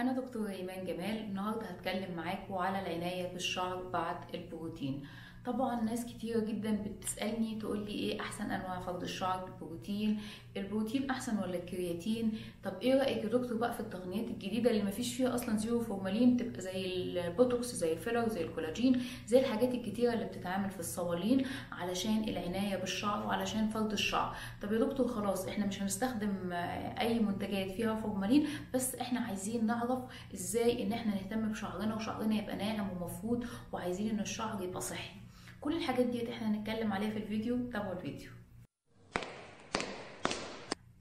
أنا دكتورة إيمان جمال النهاردة هتكلم معاكم على العناية بالشعر بعد البروتين. طبعا ناس كتيرة جدا بتسألني تقول لي إيه أحسن أنواع فرد الشعر؟ بالبروتين البروتين أحسن ولا الكرياتين؟ طب إيه رأيك يا دكتور بقى في التقنيات الجديدة اللي مفيش فيها أصلا zero formalin؟ تبقى زي البوتوكس زي ال filler زي الكولاجين زي الحاجات الكتيرة اللي بتتعمل في الصوالين علشان العناية بالشعر وعلشان فرد الشعر. طب يا دكتور خلاص إحنا مش هنستخدم أي منتجات فيها فورمالين بس إحنا عايزين نعرف إزاي إن إحنا نهتم بشعرنا وشعرنا يبقى ناعم ومفروض وعايزين إن الشعر يبقى صحي. كل الحاجات ديت إحنا هنتكلم عليها في الفيديو تابعوا الفيديو.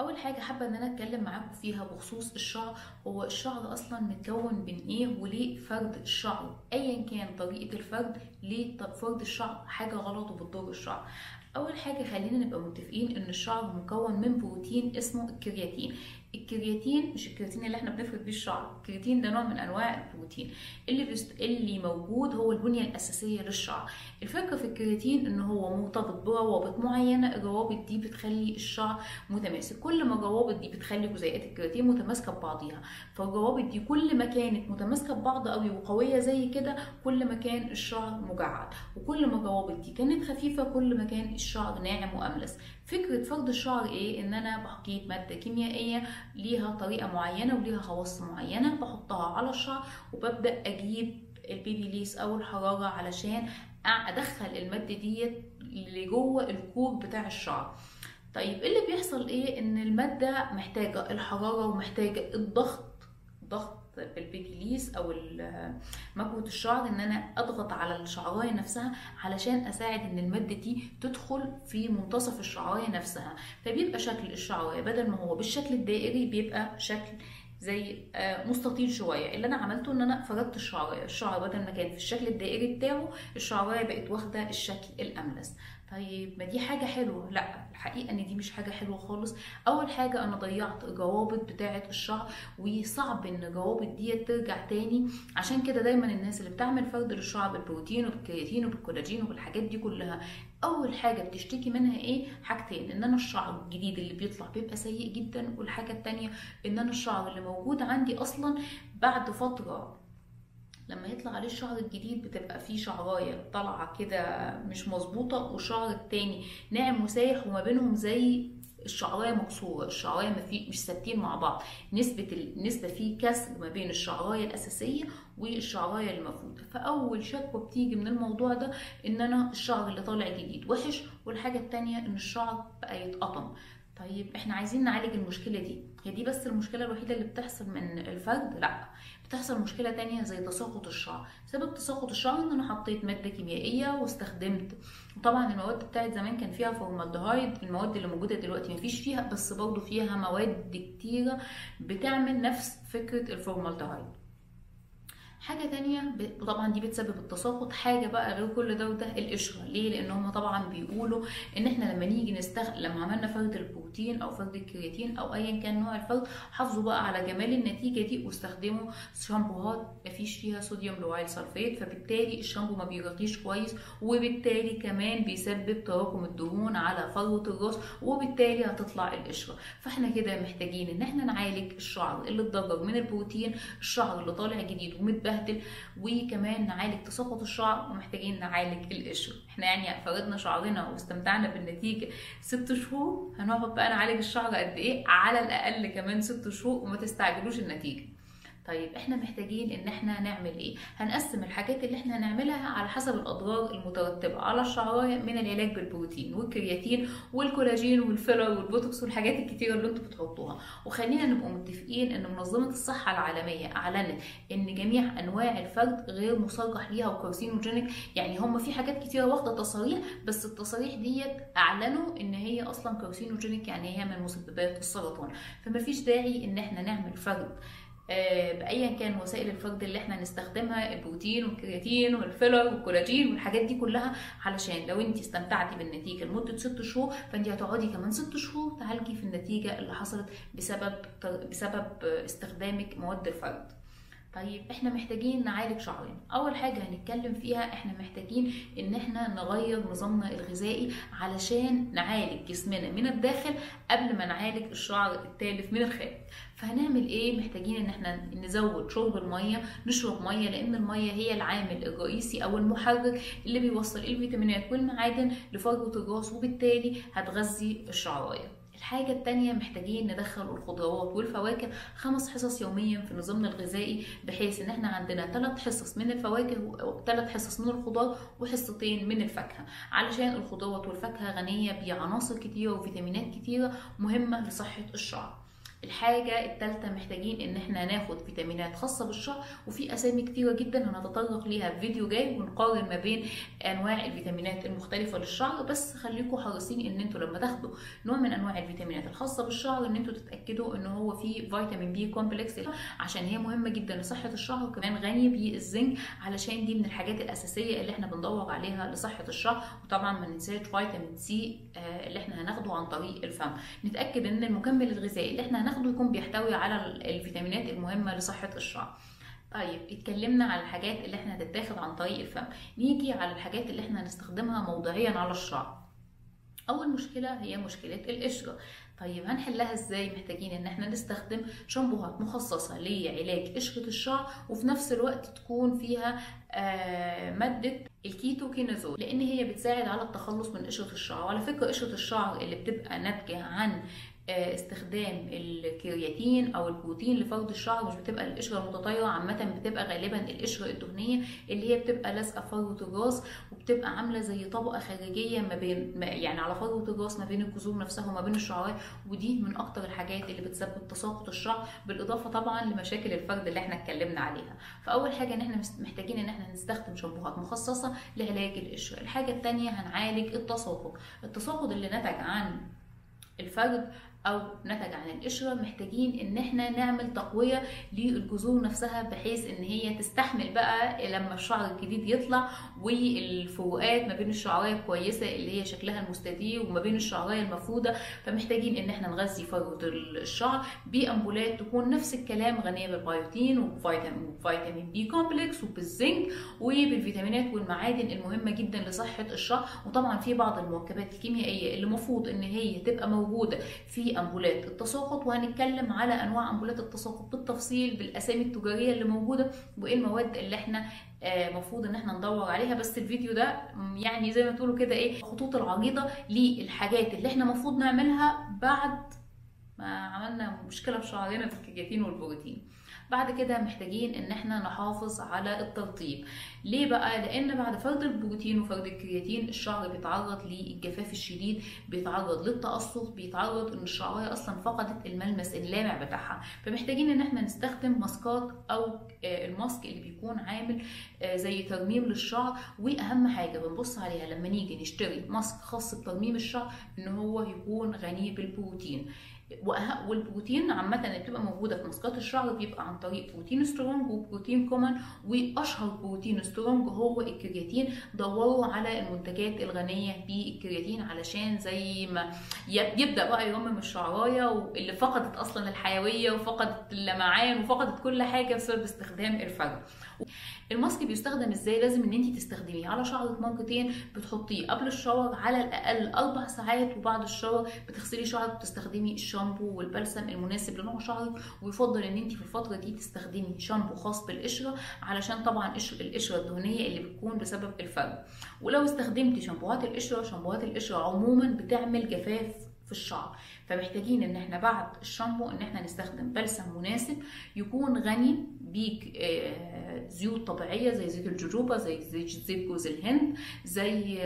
أول حاجة حابة إن أنا أتكلم معاكم فيها بخصوص الشعر هو الشعر أصلا متكون من إيه وليه فرد الشعر؟ ايا كان طريقة الفرد ليه فرد الشعر حاجة غلط وبتضر الشعر؟ أول حاجة خلينا نبقى متفقين إن الشعر مكون من بروتين اسمه الكرياتين. الكرياتين مش الكرياتين اللي إحنا بنفرد بيه الشعر الكرياتين ده نوع من أنواع البروتين. اللي بيست... اللي موجود هو البنية الأساسية للشعر. الفكرة في الكرياتين إن هو مرتبط بروابط معينة الروابط دي بتخلي الشعر متماسك. كل ما الروابط دي بتخلي جزيئات الكرياتين متماسكة ببعضيها. فالروابط دي كل ما كانت متماسكة ببعض قوي وقوية زي كده كل ما كان الشعر مجعد. وكل ما الروابط دي كانت خفيفة كل ما كان الشعر ناعم وأملس. فكرة فرد الشعر إيه؟ إن أنا بحكيت مادة كيميائية ليها طريقة معينة وليها خواص معينة بحطها على الشعر وببدأ أجيب البيبي ليس أو الحرارة علشان أدخل المادة ديت لجوه الكور بتاع الشعر. طيب إيه اللي بيحصل إيه؟ إن المادة محتاجة الحرارة ومحتاجة الضغط ضغط بالبيكليس أو مكوة الشعر إن أنا أضغط على الشعراية نفسها علشان أساعد إن المادة دي تدخل في منتصف الشعراية نفسها. فبيبقى شكل الشعراية بدل ما هو بالشكل الدائري بيبقى شكل زي مستطيل شوية. اللي أنا عملته إن أنا فردت الشعراية الشعر بدل ما كان في الشكل الدائري بتاعه الشعراية بقت واخدة الشكل الأملس. طيب ما دي حاجة حلوة. لا الحقيقة إن دي مش حاجة حلوة خالص. أول حاجة أنا ضيعت الروابط بتاعة الشعر وصعب إن الروابط دي ترجع تاني. عشان كده دايما الناس اللي بتعمل فرد للشعر بالبروتين وبالكرياتين وبالكولاجين وبالحاجات دي كلها أول حاجة بتشتكي منها إيه؟ حاجتين إن أنا الشعر الجديد اللي بيطلع بيبقى سيء جدا والحاجة التانية إن أنا الشعر اللي موجود عندي أصلا بعد فترة لما يطلع عليه الشعر الجديد بتبقى فيه شعراية طالعة كده مش مظبوطة والشعر التاني ناعم وسايح وما بينهم زي الشعراية مكسورة الشعراية مش ثابتين مع بعض. نسبة النسبة فيه كسر ما بين الشعراية الأساسية والشعراية المفروده فأول شكوى بتيجي من الموضوع ده إن أنا الشعر اللي طالع جديد وحش والحاجة التانية إن الشعر بقى يتقطم. طيب إحنا عايزين نعالج المشكلة دي. هي دي بس المشكلة الوحيدة اللي بتحصل من الفرد؟ لأ. بتحصل مشكلة تانية زي تساقط الشعر. سبب تساقط الشعر إن أنا حطيت مادة كيميائية واستخدمت. وطبعا المواد بتاعت زمان كان فيها فورمالدهايد المواد اللي موجودة دلوقتي مفيش فيها بس برضه فيها مواد كتيرة بتعمل نفس فكرة الفورمالدهايد. حاجة تانية طبعا دي بتسبب التساقط حاجة بقى غير كل ده وده القشرة. ليه؟ لأن هم طبعا بيقولوا إن إحنا لما نيجي نستغ لما عملنا فرد البروتين أو فرد الكرياتين أو ايا كان نوع الفرد حافظوا بقى على جمال النتيجة دي واستخدموا شامبوهات مفيش فيها sodium lauryl sulfate فبالتالي الشامبو ما بيرغيش كويس وبالتالي كمان بيسبب تراكم الدهون على فروه الراس وبالتالي هتطلع القشرة. فإحنا كده محتاجين إن إحنا نعالج الشعر اللي اتضرر من البروتين الشعر اللي طالع جديد ومتبهدل متبهدل وكمان نعالج تساقط الشعر ومحتاجين نعالج القشرة. إحنا يعني فردنا شعرنا واستمتعنا بالنتيجة ست شهور هنقعد بقى نعالج الشعر قد إيه؟ على الأقل كمان ست شهور وما تستعجلوش النتيجة. طيب إحنا محتاجين إن إحنا نعمل إيه؟ هنقسم الحاجات اللي إحنا هنعملها على حسب الأضرار المترتبة على الشعراية من العلاج بالبروتين والكرياتين والكولاجين وال filler والبوتوكس والحاجات الكتيرة اللي أنتوا بتحطوها. وخلينا نبقى متفقين إن منظمة الصحة العالمية أعلنت إن جميع أنواع الفرد غير مصرح ليها و carcinogenic يعني هم في حاجات كتيرة واخدة تصاريح بس التصاريح ديت أعلنوا إن هي أصلا carcinogenic يعني هي من مسببات السرطان. فمفيش داعي إن إحنا نعمل فرد بايا كان وسائل الفرد اللي إحنا نستخدمها البروتين والكرياتين وال filler والكولاجين والحاجات دي كلها علشان لو انت استمتعتي بالنتيجة لمدة ست شهور فانت هتقعدي كمان ست شهور تعالجي في النتيجة اللي حصلت بسبب بسبب استخدامك مواد الفرد طيب إحنا محتاجين نعالج شعرنا أول حاجة هنتكلم فيها إحنا محتاجين إن إحنا نغير نظامنا الغذائي علشان نعالج جسمنا من الداخل قبل ما نعالج الشعر التالف من الخارج. فهنعمل إيه؟ محتاجين إن إحنا نزود شرب المية نشرب مية لأن المية هي العامل الرئيسي أو المحرك اللي بيوصل الفيتامينات والمعادن لفروه الراس وبالتالي هتغذي الشعراية. الحاجة التانية محتاجين ندخل الخضروات والفواكه خمس حصص يوميا في نظامنا الغذائي بحيث إن إحنا عندنا ثلاث حصص من الفواكه وثلاث حصص من الخضار وحصتين من الفاكهة. علشان الخضروات والفاكهة غنية بعناصر كتيرة وفيتامينات كتيرة مهمة لصحة الشعر الحاجة التالتة محتاجين إن إحنا ناخد فيتامينات خاصة بالشعر وفي أسامي كتيرة جدا هنتطرق ليها في فيديو جاي ونقارن ما بين أنواع الفيتامينات المختلفة للشعر بس خليكم حريصين إن إنتوا لما تاخدوا نوع من أنواع الفيتامينات الخاصة بالشعر إن إنتوا تتأكدوا إن هو فيه فيتامين B complex عشان هي مهمة جدا لصحة الشعر وكمان غني بالزنك علشان دي من الحاجات الأساسية اللي إحنا بندور عليها لصحة الشعر وطبعا ما ننساش فيتامين سي اللي إحنا هناخده عن طريق الفم. نتأكد إن المكمل الغذائي اللي إحنا هناخده يكون بيحتوي على الفيتامينات المهمة لصحة الشعر طيب اتكلمنا على الحاجات اللي إحنا هتتاخد عن طريق الفم. نيجي على الحاجات اللي إحنا هنستخدمها موضعيا على الشعر أول مشكلة هي مشكلة القشرة طيب هنحلها إزاي؟ محتاجين إن إحنا نستخدم شامبوهات مخصصة لعلاج قشرة الشعر وفي نفس الوقت تكون فيها آه مادة الكيتوكينازول لأن هي بتساعد على التخلص من قشرة الشعر وعلى فكرة قشرة الشعر اللي بتبقى ناتجة عن استخدام الكرياتين أو البروتين لفرد الشعر مش بتبقى القشرة المتطايره عامة بتبقى غالبا القشرة الدهنية اللي هي بتبقى لازقة فروه الراس وبتبقى عاملة زي طبقة خارجية ما بين يعني على فروه الراس ما بين الجذور نفسها وما بين الشعراء ودي من أكتر الحاجات اللي بتسبب تساقط الشعر بالإضافة طبعا لمشاكل الفرد اللي إحنا اتكلمنا عليها. فأول حاجة إن إحنا محتاجين إن إحنا نستخدم شامبوهات مخصصة لعلاج القشرة. الحاجة الثانية هنعالج التساقط. التساقط اللي نتج عن الفرد أو نتج عن القشره محتاجين إن إحنا نعمل تقوية للجذور نفسها بحيث إن هي تستحمل بقى لما الشعر الجديد يطلع والفروقات ما بين الشعراية الكويسة اللي هي شكلها المستدير وما بين الشعراية المفروده فمحتاجين إن إحنا نغذي فروه الشعر بأمبولات تكون نفس الكلام غنية بالبيوتين وفيتامين B complex وبالزنك وبالفيتامينات والمعادن المهمة جدا لصحة الشعر. وطبعا في بعض المركبات الكيميائية اللي المفروض إن هي تبقى موجودة في أمبولات. التساقط وهنتكلم على أنواع أمبولات التساقط بالتفصيل بالأسامي التجارية اللي موجودة وإيه المواد اللي إحنا المفروض إن إحنا ندور عليها. بس الفيديو ده يعني زي ما تقولوا كده إيه الخطوط العريضة للحاجات اللي إحنا المفروض نعملها بعد عملنا مشكلة في شعرنا في الكرياتين والبروتين. بعد كده محتاجين إن إحنا نحافظ على الترطيب. ليه بقى؟ لأن بعد فرد البروتين وفرد الكرياتين الشعر بيتعرض للجفاف الشديد بيتعرض للتقصف بيتعرض إن الشعرايه أصلا فقدت الملمس اللامع بتاعها. فمحتاجين إن إحنا نستخدم ماسكات أو ال mask اللي بيكون عامل زي ترميم للشعر. وأهم حاجة بنبص عليها لما نيجي نشتري ماسك خاص بترميم الشعر إن هو يكون غني بالبروتين. والبروتين عامة اللي بتبقى موجودة في ماسكات الشعر بيبقى عن طريق بروتين strong وبروتين common وأشهر بروتين strong هو الكرياتين دوروا على المنتجات الغنية بالكرياتين علشان زي ما يبدأ بقى يرمم الشعراية اللي فقدت أصلا الحيوية وفقدت اللمعان وفقدت كل حاجة بسبب استخدام الفرد. الماسك بيستخدم إزاي؟ لازم إن انت تستخدميه على شعرك مرتين بتحطيه قبل الشاور على الأقل أربع ساعات وبعد الشاور بتغسلي شعرك وتستخدمي الشامبو والبلسم المناسب لنوع شعرك ويفضل إن انت في الفترة دي تستخدمي شامبو خاص بالقشرة علشان طبعا القشرة الدهنية اللي بتكون بسبب الفرد ولو استخدمتي شامبوهات القشرة شامبوهات القشرة عموما بتعمل جفاف في الشعر. فمحتاجين إن إحنا بعد الشامبو إن إحنا نستخدم بلسم مناسب يكون غني بيك زيوت طبيعية زي زيت الجوجوبا زي زيت جوز الهند زي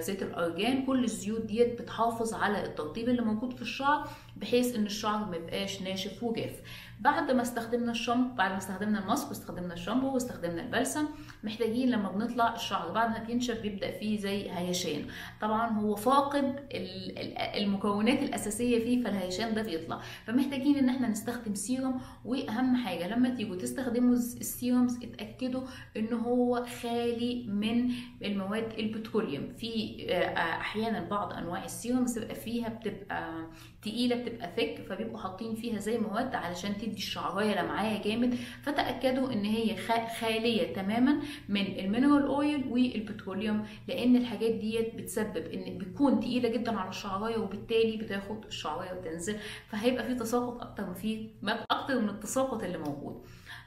زيت الأرجان كل الزيوت ديت بتحافظ على الترطيب اللي موجود في الشعر بحيث إن الشعر ما يبقاش ناشف وجاف. بعد ما استخدمنا الشامبو بعد ما استخدمنا الماسك واستخدمنا الشامبو واستخدمنا البلسم محتاجين لما بنطلع الشعر بعد ما بينشف بيبدأ فيه زي هيشان. طبعا هو فاقد المكونات الأساسية فيه فالهيشان ده بيطلع. فمحتاجين إن إحنا نستخدم سيروم وأهم حاجة لما تيجوا تستخدموا ال serums اتأكدوا ان هو خالي من المواد ال petroleum في أحيانا بعض أنواع ال serums بتبقى فيها بتبقى تقيلة بتبقى thick فبيبقوا حاطين فيها زي مواد علشان تدي تدي الشعراية لمعة جامد فتأكدوا إن هي خالية تماما من ال mineral oil وال petroleum لأن الحاجات ديت بتسبب إن بتكون تقيلة جدا على الشعراية وبالتالي بتاخد الشعراية وتنزل فهيبقى في تساقط أكتر ما في أكتر من التساقط اللي موجود.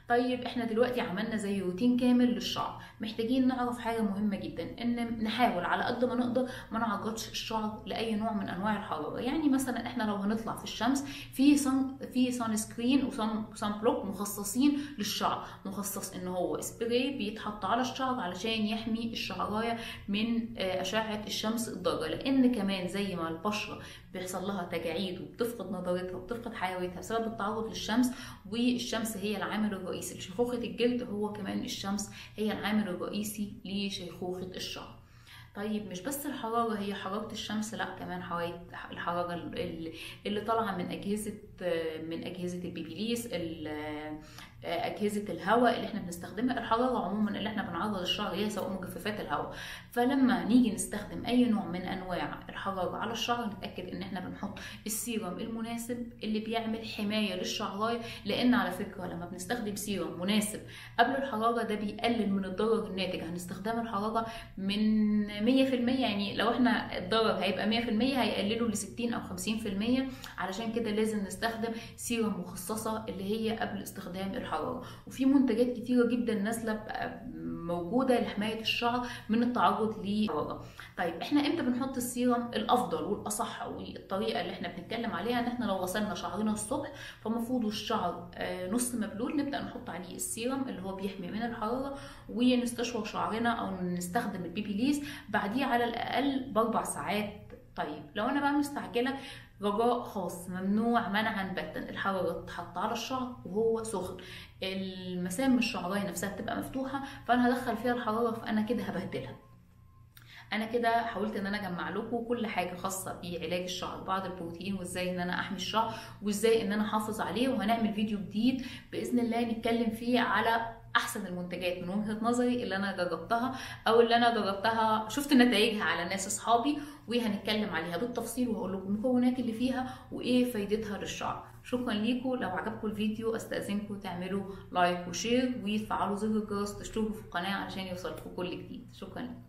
طيب إحنا دلوقتي عملنا زي روتين كامل للشعر. محتاجين نعرف حاجة مهمة جدا إن نحاول على قد ما نقدر ما نعرضش الشعر لأي نوع من أنواع الحرارة. يعني مثلا إحنا لو هنطلع في الشمس في sun في sunscreen و sun sunblock مخصصين للشعر. مخصص إن هو سبراي بيتحط على الشعر علشان يحمي الشعرايه من أشعة الشمس الضارة. لأن كمان زي ما البشرة بيحصل لها تجاعيد وبتفقد نضارتها وبتفقد حيويتها بسبب التعرض للشمس والشمس هي العامل الرئيسي لشيخوخة الجلد هو كمان الشمس هي العامل الرئيسي لشيخوخة الشعر. طيب مش بس الحرارة هي حرارة الشمس لا كمان الحرارة اللي طالعة من أجهزة من أجهزة البيبيليس أجهزة الهواء اللي إحنا بنستخدمها الحرارة عموما اللي إحنا بنعرض الشعر ليها سواء مجففات الهواء. فلما نيجي نستخدم أي نوع من أنواع الحرارة على الشعر نتأكد إن إحنا بنحط السيرم المناسب اللي بيعمل حماية للشعراية لأن على فكرة لما بنستخدم سيرم مناسب قبل الحرارة ده بيقلل من الضرر الناتج. عن استخدام الحرارة من 100% يعني لو إحنا الضرر هيبقى 100% هيقلله ل 60 أو 50% علشان كده لازم نستخدم سيرم مخصصة اللي هي قبل استخدام الحرارة الحراره وفي منتجات كتيرة جدا نازلة موجودة لحماية الشعر من التعرض للحراره طيب إحنا إمتى بنحط السيرم الأفضل والأصح والطريقة اللي إحنا بنتكلم عليها؟ إن إحنا لو غسلنا شعرنا الصبح فالمفروض الشعر نص مبلول نبدأ نحط عليه السيرم اللي هو بيحمي من الحرارة ونستشور شعرنا أو نستخدم ال Babyliss بعديه على الأقل بأربع ساعات. طيب لو أنا بقى مستعجله رجاء خاص ممنوع منعا باتا الحرارة تتحط على الشعر وهو سخن. المسام الشعرية نفسها بتبقى مفتوحة فأنا هدخل فيها الحرارة فأنا كده هبهدلها. أنا كده حاولت إن أنا أجمع لكم كل حاجة خاصة بعلاج الشعر بعض البروتين وإزاي إن أنا أحمي الشعر وإزاي إن أنا أحافظ عليه وهنعمل فيديو جديد بإذن الله نتكلم فيه على أحسن المنتجات من وجهة نظري اللي أنا جربتها أو اللي أنا جربتها شفت نتائجها على ناس أصحابي وهنتكلم عليها بالتفصيل وهقول لكم المكونات اللي فيها وإيه فايدتها للشعر. شكرا ليكم. لو عجبكم الفيديو استأذنكم تعملوا like و share وتفعلوا زر الجرس تشتركوا في القناة علشان يوصلكم كل جديد. شكرا لكم